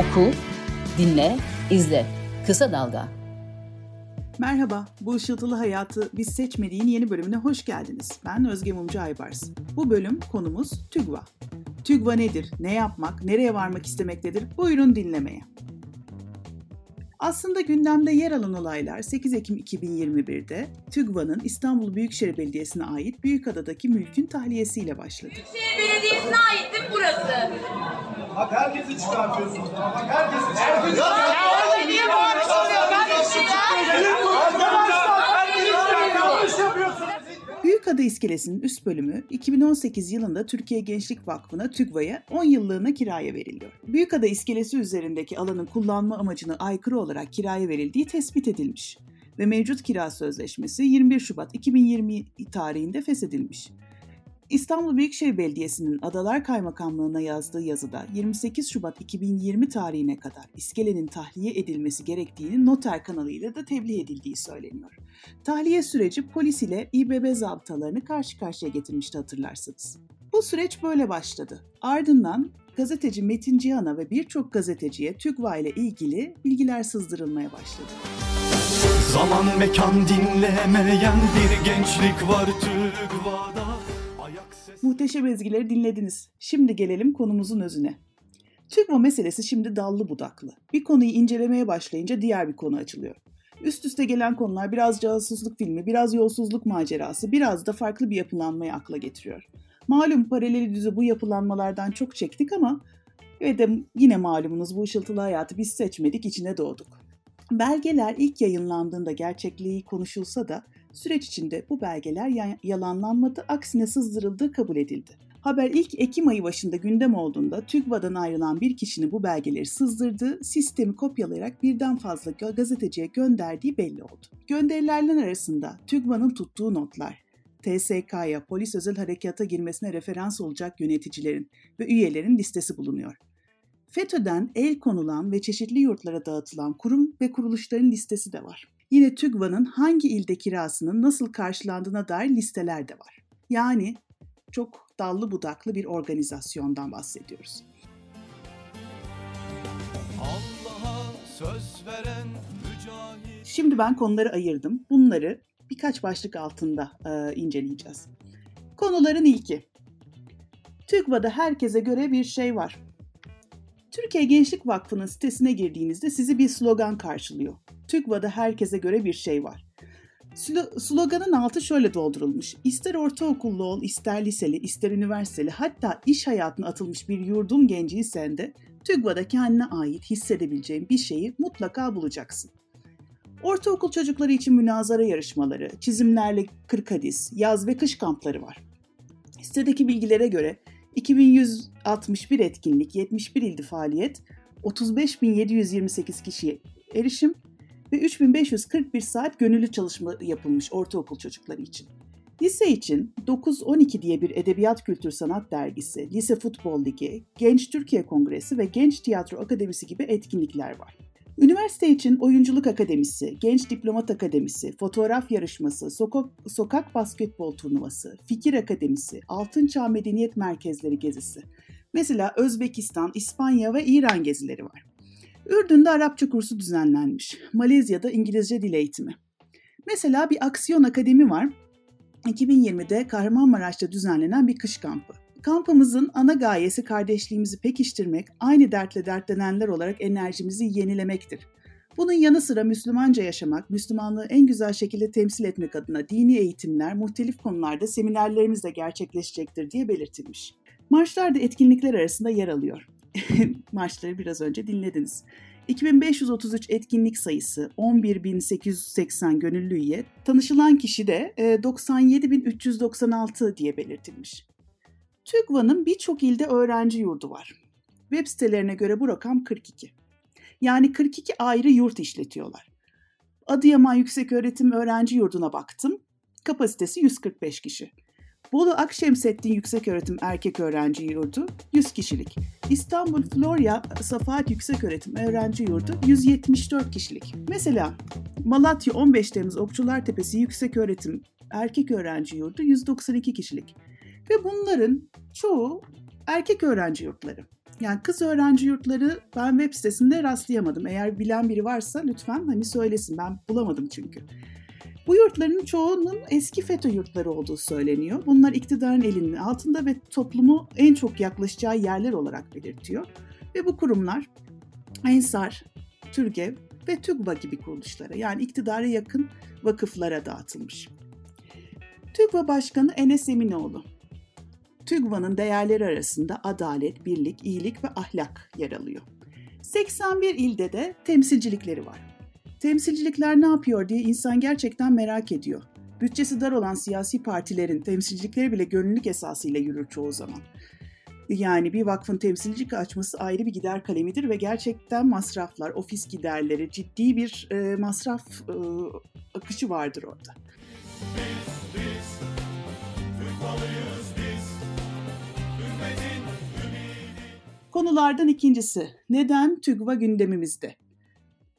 Oku, dinle, izle. Kısa Dalga. Merhaba, bu ışıltılı hayatı biz seçmediğin yeni bölümüne hoş geldiniz. Ben Özge Mumcu Aybars. Bu bölüm konumuz TÜGVA. TÜGVA nedir, ne yapmak, nereye varmak istemektedir? Buyurun dinlemeye. Aslında gündemde yer alan olaylar 8 Ekim 2021'de TÜGVA'nın İstanbul Büyükşehir Belediyesi'ne ait Büyükada'daki mülkün tahliyesiyle başladı. Büyükşehir Belediyesi'ne ait değil mi burası? Bak herkesi çıkartıyorsunuz. Bak herkesi çıkartıyorsunuz. Ya niye bağırış oluyor kardeşim ya? Arkadaşlar herkesi yanlış yapıyorsunuz. Büyükada İskelesi'nin üst bölümü 2018 yılında Türkiye Gençlik Vakfı'na TÜGVA'ya 10 yıllığına kiraya veriliyor. Büyükada İskelesi üzerindeki alanın kullanma amacına aykırı olarak kiraya verildiği tespit edilmiş ve mevcut kira sözleşmesi 21 Şubat 2020 tarihinde feshedilmiş. İstanbul Büyükşehir Belediyesi'nin Adalar Kaymakamlığı'na yazdığı yazıda 28 Şubat 2020 tarihine kadar iskelenin tahliye edilmesi gerektiğini noter kanalıyla da tebliğ edildiği söyleniyor. Tahliye süreci polis ile İBB zabıtalarını karşı karşıya getirmişti hatırlarsınız. Bu süreç böyle başladı. Ardından gazeteci Metin Cihan'a ve birçok gazeteciye TÜGVA ile ilgili bilgiler sızdırılmaya başladı. Zaman mekan dinlemeyen bir gençlik var TÜGVA'da Muhteşem ezgileri dinlediniz. Şimdi gelelim konumuzun özüne. TÜGVA meselesi şimdi dallı budaklı. Bir konuyu incelemeye başlayınca diğer bir konu açılıyor. Üst üste gelen konular biraz casusluk filmi, biraz yolsuzluk macerası, biraz da farklı bir yapılanmayı akla getiriyor. Malum paralel düzü bu yapılanmalardan çok çektik ama ve de yine malumunuz bu ışıltılı hayatı biz seçmedik, içine doğduk. Belgeler ilk yayınlandığında gerçekliği konuşulsa da süreç içinde bu belgeler ya- yalanlanmadı, aksine sızdırıldığı kabul edildi. Haber ilk Ekim ayı başında gündem olduğunda TÜGVA'dan ayrılan bir kişinin bu belgeleri sızdırdığı, sistemi kopyalayarak birden fazla ga- gazeteciye gönderdiği belli oldu. Gönderilerden arasında TÜGVA'nın tuttuğu notlar, TSK'ya, polis özel harekata girmesine referans olacak yöneticilerin ve üyelerin listesi bulunuyor. FETÖ'den el konulan ve çeşitli yurtlara dağıtılan kurum ve kuruluşların listesi de var. Yine TÜGVA'nın hangi ilde kirasının nasıl karşılandığına dair listeler de var. Yani çok dallı budaklı bir organizasyondan bahsediyoruz. Allah'a söz veren mücahit Şimdi ben konuları ayırdım. Bunları birkaç başlık altında e, inceleyeceğiz. Konuların ilki. TÜGVA'da herkese göre bir şey var. Türkiye Gençlik Vakfı'nın sitesine girdiğinizde sizi bir slogan karşılıyor. TÜGVA'da herkese göre bir şey var. Slo- sloganın altı şöyle doldurulmuş. İster ortaokullu ol, ister liseli, ister üniversiteli, hatta iş hayatına atılmış bir yurdum genciysen de TÜGVA'da kendine ait hissedebileceğin bir şeyi mutlaka bulacaksın. Ortaokul çocukları için münazara yarışmaları, çizimlerle 40 hadis, yaz ve kış kampları var. Sitedeki bilgilere göre 2161 etkinlik, 71 ilde faaliyet, 35.728 kişiye erişim ve 3541 saat gönüllü çalışma yapılmış ortaokul çocukları için. Lise için 9-12 diye bir edebiyat kültür sanat dergisi, Lise Futbol Ligi, Genç Türkiye Kongresi ve Genç Tiyatro Akademisi gibi etkinlikler var. Üniversite için Oyunculuk Akademisi, Genç Diplomat Akademisi, Fotoğraf Yarışması, Sokak, Sokak Basketbol Turnuvası, Fikir Akademisi, Altın Çağ Medeniyet Merkezleri gezisi. Mesela Özbekistan, İspanya ve İran gezileri var. Ürdün'de Arapça kursu düzenlenmiş. Malezya'da İngilizce dil eğitimi. Mesela bir aksiyon akademi var. 2020'de Kahramanmaraş'ta düzenlenen bir kış kampı. Kampımızın ana gayesi kardeşliğimizi pekiştirmek, aynı dertle dertlenenler olarak enerjimizi yenilemektir. Bunun yanı sıra Müslümanca yaşamak, Müslümanlığı en güzel şekilde temsil etmek adına dini eğitimler, muhtelif konularda seminerlerimiz de gerçekleşecektir diye belirtilmiş. Marşlar da etkinlikler arasında yer alıyor. Marşları biraz önce dinlediniz. 2533 etkinlik sayısı, 11.880 gönüllü üye, tanışılan kişi de e, 97.396 diye belirtilmiş. TÜGVA'nın birçok ilde öğrenci yurdu var. Web sitelerine göre bu rakam 42. Yani 42 ayrı yurt işletiyorlar. Adıyaman Yükseköğretim Öğrenci Yurdu'na baktım. Kapasitesi 145 kişi. Bolu Akşemsettin Yükseköğretim Erkek Öğrenci Yurdu 100 kişilik. İstanbul Florya Safahat Yükseköğretim Öğrenci Yurdu 174 kişilik. Mesela Malatya 15 Temmuz Okçular Tepesi Yükseköğretim Erkek Öğrenci Yurdu 192 kişilik. Ve bunların çoğu erkek öğrenci yurtları. Yani kız öğrenci yurtları ben web sitesinde rastlayamadım. Eğer bilen biri varsa lütfen hani söylesin. Ben bulamadım çünkü. Bu yurtların çoğunun eski FETÖ yurtları olduğu söyleniyor. Bunlar iktidarın elinin altında ve toplumu en çok yaklaşacağı yerler olarak belirtiyor. Ve bu kurumlar Ensar, Türgev ve TÜGVA gibi kuruluşlara yani iktidara yakın vakıflara dağıtılmış. TÜGVA Başkanı Enes Eminoğlu. TÜGVA'nın değerleri arasında adalet, birlik, iyilik ve ahlak yer alıyor. 81 ilde de temsilcilikleri var. Temsilcilikler ne yapıyor diye insan gerçekten merak ediyor. Bütçesi dar olan siyasi partilerin temsilcilikleri bile gönüllülük esasıyla yürür çoğu zaman. Yani bir vakfın temsilcilik açması ayrı bir gider kalemidir ve gerçekten masraflar, ofis giderleri, ciddi bir e, masraf e, akışı vardır orada. Konulardan ikincisi, neden TÜGVA gündemimizde?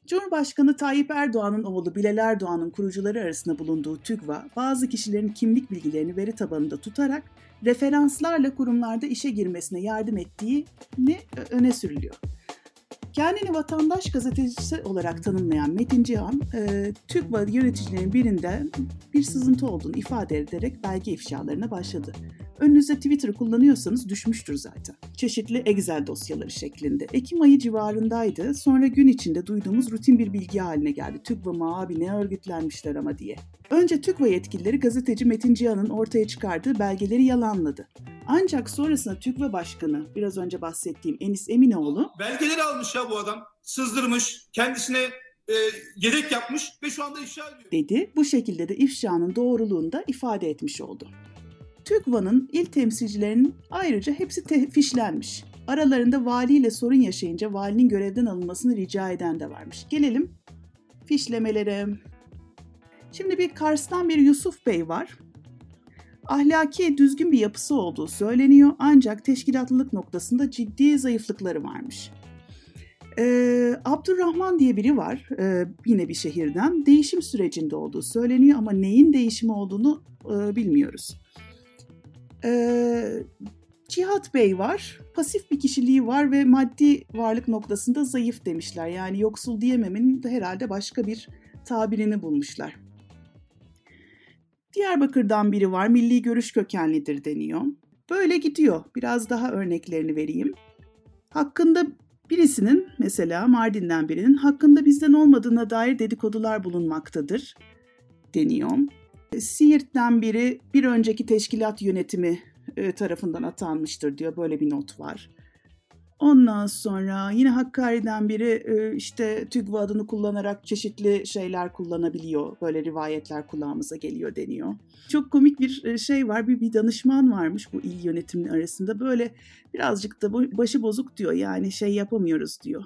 Cumhurbaşkanı Tayyip Erdoğan'ın oğlu Bilal Erdoğan'ın kurucuları arasında bulunduğu TÜGVA, bazı kişilerin kimlik bilgilerini veri tabanında tutarak referanslarla kurumlarda işe girmesine yardım ettiğini öne sürülüyor. Kendini vatandaş gazetecisi olarak tanımlayan Metin Cihan, e, TÜGVA yöneticilerinin birinden bir sızıntı olduğunu ifade ederek belge ifşalarına başladı. Önünüzde Twitter kullanıyorsanız düşmüştür zaten. Çeşitli Excel dosyaları şeklinde. Ekim ayı civarındaydı. Sonra gün içinde duyduğumuz rutin bir bilgi haline geldi. TÜGVA mı abi ne örgütlenmişler ama diye. Önce TÜGVA yetkilileri gazeteci Metin Cihan'ın ortaya çıkardığı belgeleri yalanladı. Ancak sonrasında TÜGVA Başkanı, biraz önce bahsettiğim Enis Eminoğlu... Belgeleri almış ya bu adam. Sızdırmış, kendisine e, yedek yapmış ve şu anda ifşa ediyor. Dedi. Bu şekilde de ifşanın doğruluğunu da ifade etmiş oldu. TÜGVA'nın il temsilcilerinin ayrıca hepsi fişlenmiş. Aralarında valiyle sorun yaşayınca valinin görevden alınmasını rica eden de varmış. Gelelim fişlemelere. Şimdi bir Kars'tan bir Yusuf Bey var. Ahlaki düzgün bir yapısı olduğu söyleniyor ancak teşkilatlılık noktasında ciddi zayıflıkları varmış. Ee, Abdurrahman diye biri var e, yine bir şehirden. Değişim sürecinde olduğu söyleniyor ama neyin değişimi olduğunu e, bilmiyoruz. Ee, Cihat Bey var. Pasif bir kişiliği var ve maddi varlık noktasında zayıf demişler. Yani yoksul diyememenin de herhalde başka bir tabirini bulmuşlar. Diyarbakır'dan biri var. Milli görüş kökenlidir deniyor. Böyle gidiyor. Biraz daha örneklerini vereyim. Hakkında birisinin mesela Mardin'den birinin hakkında bizden olmadığına dair dedikodular bulunmaktadır deniyor. Siirt'ten biri bir önceki teşkilat yönetimi e, tarafından atanmıştır diyor. Böyle bir not var. Ondan sonra yine Hakkari'den biri e, işte TÜGVA adını kullanarak çeşitli şeyler kullanabiliyor. Böyle rivayetler kulağımıza geliyor deniyor. Çok komik bir e, şey var. Bir, bir danışman varmış bu il yönetiminin arasında. Böyle birazcık da başı bozuk diyor. Yani şey yapamıyoruz diyor.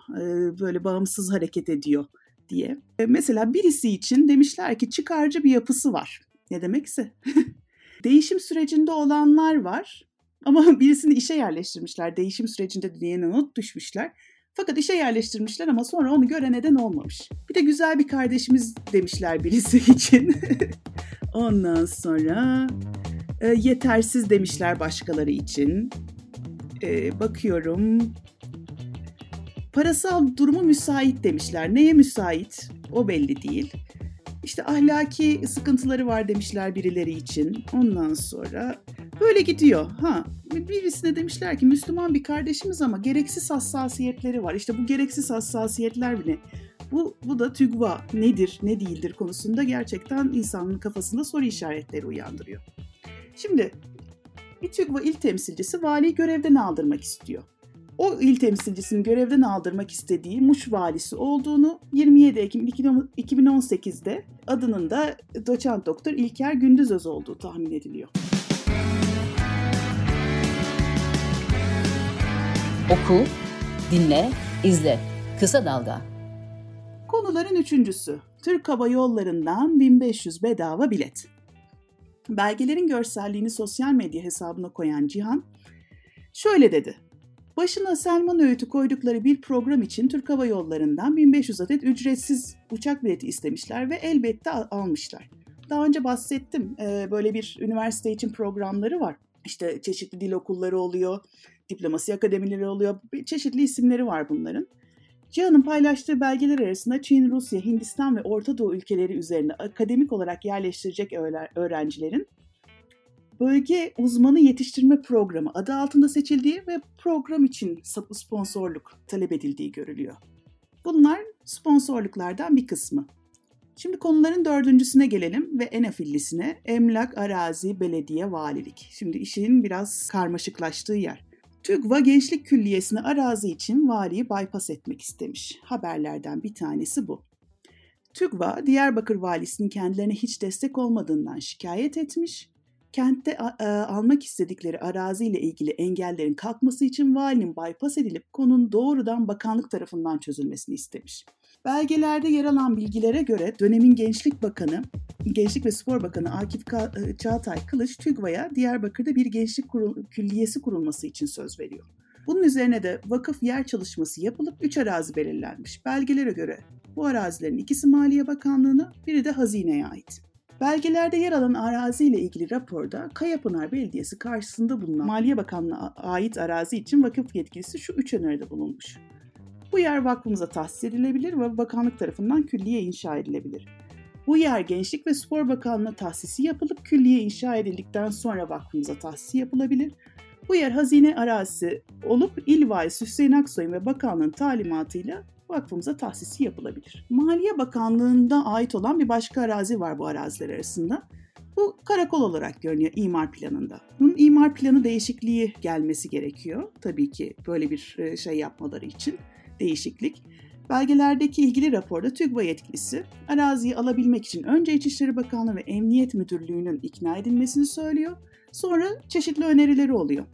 Böyle bağımsız hareket ediyor diye. Mesela birisi için demişler ki çıkarcı bir yapısı var. Ne demekse. Değişim sürecinde olanlar var ama birisini işe yerleştirmişler. Değişim sürecinde diye not düşmüşler. Fakat işe yerleştirmişler ama sonra onu göre neden olmamış. Bir de güzel bir kardeşimiz demişler birisi için. Ondan sonra e, yetersiz demişler başkaları için. E, bakıyorum. Parasal durumu müsait demişler. Neye müsait? O belli değil. İşte ahlaki sıkıntıları var demişler birileri için. Ondan sonra böyle gidiyor. Ha birisine demişler ki Müslüman bir kardeşimiz ama gereksiz hassasiyetleri var. İşte bu gereksiz hassasiyetler bile bu, bu da TÜGVA nedir, ne değildir konusunda gerçekten insanın kafasında soru işaretleri uyandırıyor. Şimdi bir TÜGVA il temsilcisi valiyi görevden aldırmak istiyor o il temsilcisini görevden aldırmak istediği Muş valisi olduğunu 27 Ekim 2018'de adının da doçent doktor İlker Gündüzöz olduğu tahmin ediliyor. Oku, dinle, izle. Kısa Dalga. Konuların üçüncüsü. Türk Hava Yolları'ndan 1500 bedava bilet. Belgelerin görselliğini sosyal medya hesabına koyan Cihan şöyle dedi. Başına Selman Öğüt'ü koydukları bir program için Türk Hava Yolları'ndan 1500 adet ücretsiz uçak bileti istemişler ve elbette almışlar. Daha önce bahsettim. Böyle bir üniversite için programları var. İşte çeşitli dil okulları oluyor, diplomasi akademileri oluyor. Çeşitli isimleri var bunların. Cihan'ın paylaştığı belgeler arasında Çin, Rusya, Hindistan ve Orta Doğu ülkeleri üzerine akademik olarak yerleştirecek öğrencilerin bölge uzmanı yetiştirme programı adı altında seçildiği ve program için sponsorluk talep edildiği görülüyor. Bunlar sponsorluklardan bir kısmı. Şimdi konuların dördüncüsüne gelelim ve en afillisine emlak, arazi, belediye, valilik. Şimdi işin biraz karmaşıklaştığı yer. TÜGVA Gençlik Külliyesi'ni arazi için valiyi bypass etmek istemiş. Haberlerden bir tanesi bu. TÜGVA, Diyarbakır valisinin kendilerine hiç destek olmadığından şikayet etmiş kentte almak istedikleri araziyle ilgili engellerin kalkması için valinin bypass edilip konunun doğrudan bakanlık tarafından çözülmesini istemiş. Belgelerde yer alan bilgilere göre dönemin Gençlik Bakanı, Gençlik ve Spor Bakanı Akif Çağatay Kılıç, TÜGVA'ya Diyarbakır'da bir gençlik kurul, külliyesi kurulması için söz veriyor. Bunun üzerine de vakıf yer çalışması yapılıp 3 arazi belirlenmiş. Belgelere göre bu arazilerin ikisi Maliye Bakanlığı'na, biri de hazineye ait. Belgelerde yer alan arazi ile ilgili raporda Kayapınar Belediyesi karşısında bulunan Maliye Bakanlığı'na ait arazi için vakıf yetkilisi şu üç öneride bulunmuş. Bu yer vakfımıza tahsis edilebilir ve bakanlık tarafından külliye inşa edilebilir. Bu yer Gençlik ve Spor Bakanlığı tahsisi yapılıp külliye inşa edildikten sonra vakfımıza tahsisi yapılabilir. Bu yer hazine arazisi olup İl Valisi Hüseyin Aksoy'un ve bakanlığın talimatıyla vakfımıza tahsisi yapılabilir. Maliye Bakanlığı'nda ait olan bir başka arazi var bu araziler arasında. Bu karakol olarak görünüyor imar planında. Bunun imar planı değişikliği gelmesi gerekiyor. Tabii ki böyle bir e, şey yapmaları için değişiklik. Belgelerdeki ilgili raporda TÜGVA yetkilisi araziyi alabilmek için önce İçişleri Bakanlığı ve Emniyet Müdürlüğü'nün ikna edilmesini söylüyor. Sonra çeşitli önerileri oluyor.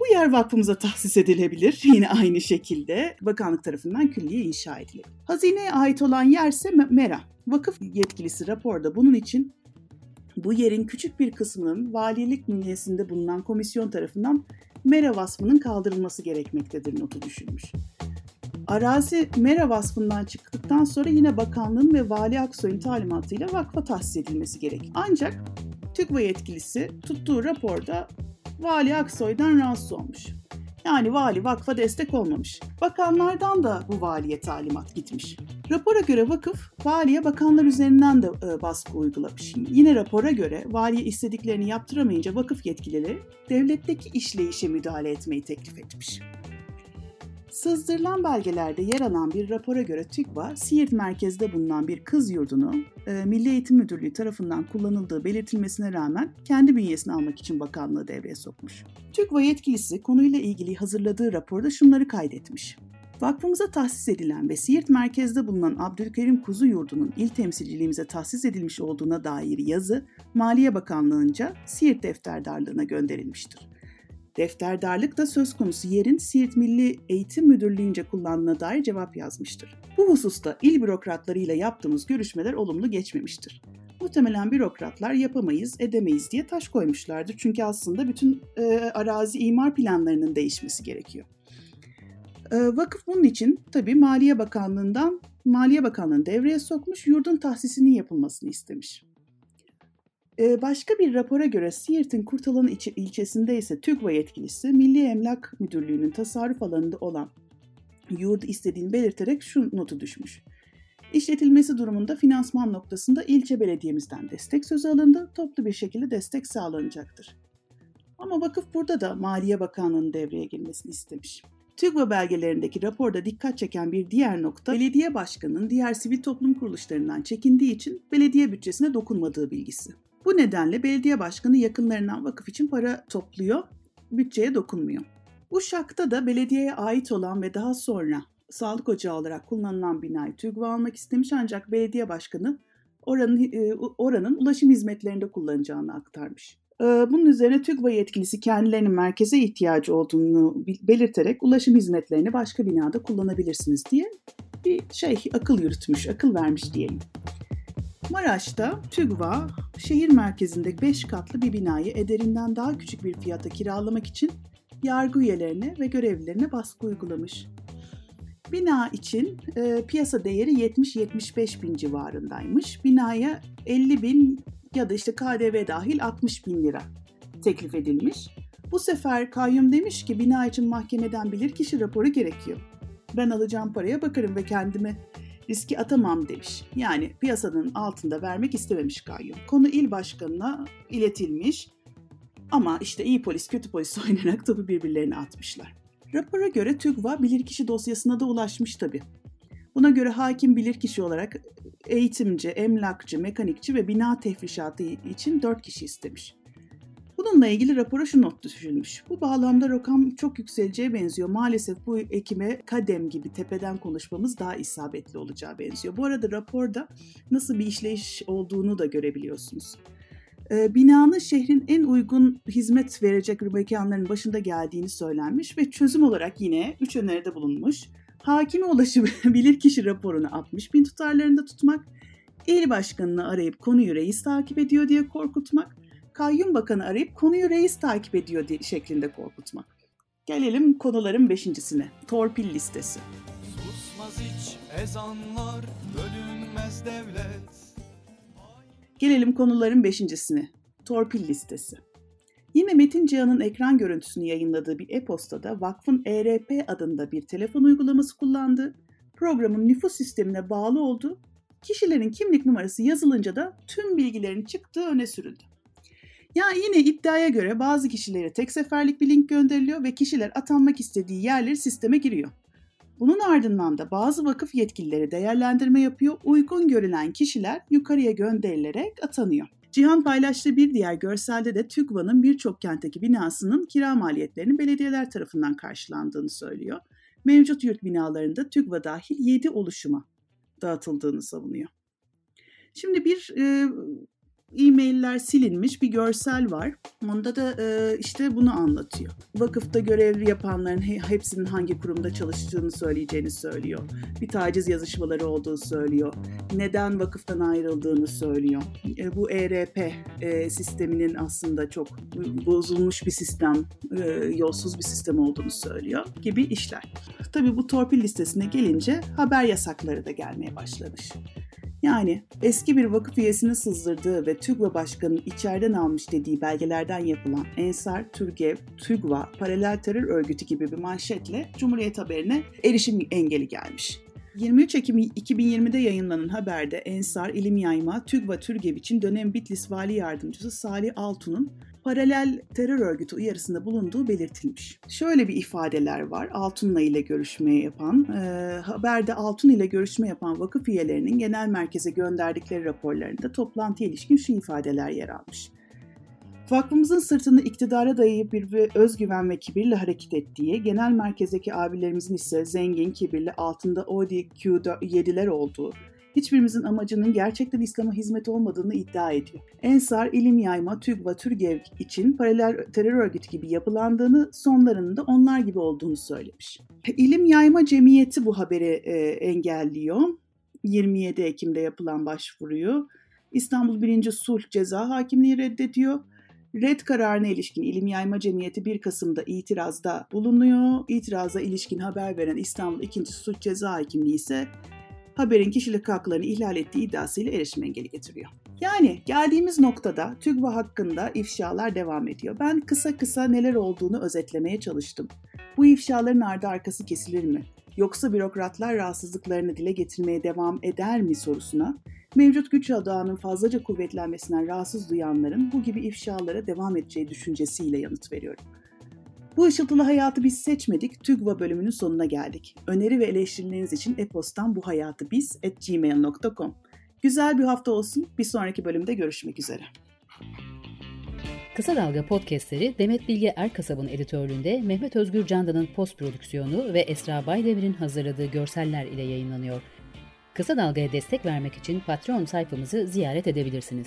Bu yer vakfımıza tahsis edilebilir. Yine aynı şekilde bakanlık tarafından külliye inşa edilir. Hazineye ait olan yerse MERA. Vakıf yetkilisi raporda bunun için bu yerin küçük bir kısmının valilik bünyesinde bulunan komisyon tarafından MERA vasfının kaldırılması gerekmektedir notu düşünmüş. Arazi MERA vasfından çıktıktan sonra yine bakanlığın ve Vali Aksoy'un talimatıyla vakfa tahsis edilmesi gerek. Ancak TÜGVA yetkilisi tuttuğu raporda Vali Aksoy'dan rahatsız olmuş. Yani vali vakfa destek olmamış. Bakanlardan da bu valiye talimat gitmiş. Rapora göre vakıf valiye bakanlar üzerinden de e, baskı uygulamış. Yine rapora göre valiye istediklerini yaptıramayınca vakıf yetkilileri devletteki işleyişe müdahale etmeyi teklif etmiş. Sızdırılan belgelerde yer alan bir rapora göre TÜGVA, Siirt merkezde bulunan bir kız yurdunu e, Milli Eğitim Müdürlüğü tarafından kullanıldığı belirtilmesine rağmen kendi bünyesine almak için bakanlığı devreye sokmuş. TÜGVA yetkilisi konuyla ilgili hazırladığı raporda şunları kaydetmiş. Vakfımıza tahsis edilen ve Siirt merkezde bulunan Abdülkerim Kuzu Yurdu'nun il temsilciliğimize tahsis edilmiş olduğuna dair yazı Maliye Bakanlığı'nca Siirt defterdarlığına gönderilmiştir. Defterdarlık da söz konusu yerin Siirt Milli Eğitim Müdürlüğü'nce kullandığına dair cevap yazmıştır. Bu hususta il bürokratlarıyla yaptığımız görüşmeler olumlu geçmemiştir. Muhtemelen bürokratlar yapamayız, edemeyiz diye taş koymuşlardır. Çünkü aslında bütün e, arazi imar planlarının değişmesi gerekiyor. E, vakıf bunun için tabii Maliye Bakanlığı'ndan Maliye Bakanlığı'nı devreye sokmuş, yurdun tahsisinin yapılmasını istemiş. Ee, başka bir rapora göre Siirt'in Kurtalan ilçesinde ise TÜGVA yetkilisi Milli Emlak Müdürlüğü'nün tasarruf alanında olan yurdu istediğini belirterek şu notu düşmüş. İşletilmesi durumunda finansman noktasında ilçe belediyemizden destek sözü alındı, toplu bir şekilde destek sağlanacaktır. Ama vakıf burada da Maliye Bakanlığı'nın devreye girmesini istemiş. TÜGVA belgelerindeki raporda dikkat çeken bir diğer nokta, belediye başkanının diğer sivil toplum kuruluşlarından çekindiği için belediye bütçesine dokunmadığı bilgisi. Bu nedenle belediye başkanı yakınlarından vakıf için para topluyor, bütçeye dokunmuyor. Uşak'ta da belediyeye ait olan ve daha sonra sağlık ocağı olarak kullanılan binayı TÜGVA almak istemiş ancak belediye başkanı oranın, e, oranın ulaşım hizmetlerinde kullanacağını aktarmış. E, bunun üzerine TÜGVA yetkilisi kendilerinin merkeze ihtiyacı olduğunu belirterek ulaşım hizmetlerini başka binada kullanabilirsiniz diye bir şey akıl yürütmüş, akıl vermiş diyelim. Maraş'ta TÜGVA şehir merkezinde 5 katlı bir binayı ederinden daha küçük bir fiyata kiralamak için yargı üyelerine ve görevlilerine baskı uygulamış. Bina için e, piyasa değeri 70-75 bin civarındaymış. Binaya 50 bin ya da işte KDV dahil 60 bin lira teklif edilmiş. Bu sefer kayyum demiş ki bina için mahkemeden bilirkişi raporu gerekiyor. Ben alacağım paraya bakarım ve kendimi riski atamam demiş. Yani piyasanın altında vermek istememiş kayyum. Konu il başkanına iletilmiş ama işte iyi polis kötü polis oynayarak topu birbirlerine atmışlar. Rapora göre TÜGVA bilirkişi dosyasına da ulaşmış tabii. Buna göre hakim bilirkişi olarak eğitimci, emlakçı, mekanikçi ve bina tefrişatı için 4 kişi istemiş. Bununla ilgili rapora şu not düşülmüş. Bu bağlamda rakam çok yükseleceğe benziyor. Maalesef bu ekime kadem gibi tepeden konuşmamız daha isabetli olacağı benziyor. Bu arada raporda nasıl bir işleyiş olduğunu da görebiliyorsunuz. Ee, binanın şehrin en uygun hizmet verecek mekanların başında geldiğini söylenmiş ve çözüm olarak yine 3 öneride bulunmuş. Hakime ulaşıp bilirkişi raporunu 60 bin tutarlarında tutmak, il başkanını arayıp konuyu reis takip ediyor diye korkutmak, kayyum bakanı arayıp konuyu reis takip ediyor diye, şeklinde korkutmak. Gelelim konuların beşincisine. Torpil listesi. Susmaz hiç ezanlar Bölünmez devlet Gelelim konuların beşincisine. Torpil listesi. Yine Metin Cihan'ın ekran görüntüsünü yayınladığı bir e-postada vakfın ERP adında bir telefon uygulaması kullandığı, programın nüfus sistemine bağlı olduğu, kişilerin kimlik numarası yazılınca da tüm bilgilerin çıktığı öne sürüldü. Ya yine iddiaya göre bazı kişilere tek seferlik bir link gönderiliyor ve kişiler atanmak istediği yerleri sisteme giriyor. Bunun ardından da bazı vakıf yetkilileri değerlendirme yapıyor, uygun görülen kişiler yukarıya gönderilerek atanıyor. Cihan paylaştığı bir diğer görselde de TÜGVA'nın birçok kentteki binasının kira maliyetlerinin belediyeler tarafından karşılandığını söylüyor. Mevcut yurt binalarında TÜGVA dahil 7 oluşuma dağıtıldığını savunuyor. Şimdi bir e, e-mailler silinmiş bir görsel var. Onda da e, işte bunu anlatıyor. Vakıfta görev yapanların hepsinin hangi kurumda çalıştığını söyleyeceğini söylüyor. Bir taciz yazışmaları olduğu söylüyor. Neden vakıftan ayrıldığını söylüyor. E, bu ERP e, sisteminin aslında çok bozulmuş bir sistem, e, yolsuz bir sistem olduğunu söylüyor gibi işler. Tabii bu torpil listesine gelince haber yasakları da gelmeye başlamış. Yani eski bir vakıf üyesinin sızdırdığı ve TÜGVA Başkanı'nın içeriden almış dediği belgelerden yapılan Ensar, Türgev, TÜGVA, Paralel Terör Örgütü gibi bir manşetle Cumhuriyet haberine erişim engeli gelmiş. 23 Ekim 2020'de yayınlanan haberde Ensar, İlim Yayma, TÜGVA Türgev için dönem Bitlis Vali Yardımcısı Salih Altun'un paralel terör örgütü uyarısında bulunduğu belirtilmiş. Şöyle bir ifadeler var Altun'la ile görüşme yapan, e, haberde Altun ile görüşme yapan vakıf üyelerinin genel merkeze gönderdikleri raporlarında toplantıya ilişkin şu ifadeler yer almış. Vakfımızın sırtını iktidara dayayıp bir özgüven ve kibirle hareket ettiği, genel merkezdeki abilerimizin ise zengin, kibirli, altında Audi Q7'ler olduğu, hiçbirimizin amacının gerçekten İslam'a hizmet olmadığını iddia ediyor. Ensar, ilim yayma, TÜGVA, TÜRGEV için paralel terör örgütü gibi yapılandığını, sonlarının da onlar gibi olduğunu söylemiş. İlim Yayma Cemiyeti bu haberi e, engelliyor. 27 Ekim'de yapılan başvuruyu. İstanbul 1. Sulh Ceza Hakimliği reddediyor. Red kararına ilişkin İlim Yayma Cemiyeti 1 Kasım'da itirazda bulunuyor. İtiraza ilişkin haber veren İstanbul 2. Sulh Ceza Hakimliği ise haberin kişilik haklarını ihlal ettiği iddiasıyla erişim engeli getiriyor. Yani geldiğimiz noktada TÜGVA hakkında ifşalar devam ediyor. Ben kısa kısa neler olduğunu özetlemeye çalıştım. Bu ifşaların ardı arkası kesilir mi? Yoksa bürokratlar rahatsızlıklarını dile getirmeye devam eder mi sorusuna mevcut güç adağının fazlaca kuvvetlenmesinden rahatsız duyanların bu gibi ifşalara devam edeceği düşüncesiyle yanıt veriyorum. Bu ışıltılı hayatı biz seçmedik. TÜGVA bölümünün sonuna geldik. Öneri ve eleştirileriniz için e-postan bu hayatı biz at gmail.com. Güzel bir hafta olsun. Bir sonraki bölümde görüşmek üzere. Kısa Dalga podcastleri Demet Bilge Erkasab'ın editörlüğünde Mehmet Özgür Candan'ın post prodüksiyonu ve Esra Baydemir'in hazırladığı görseller ile yayınlanıyor. Kısa Dalga'ya destek vermek için Patreon sayfamızı ziyaret edebilirsiniz.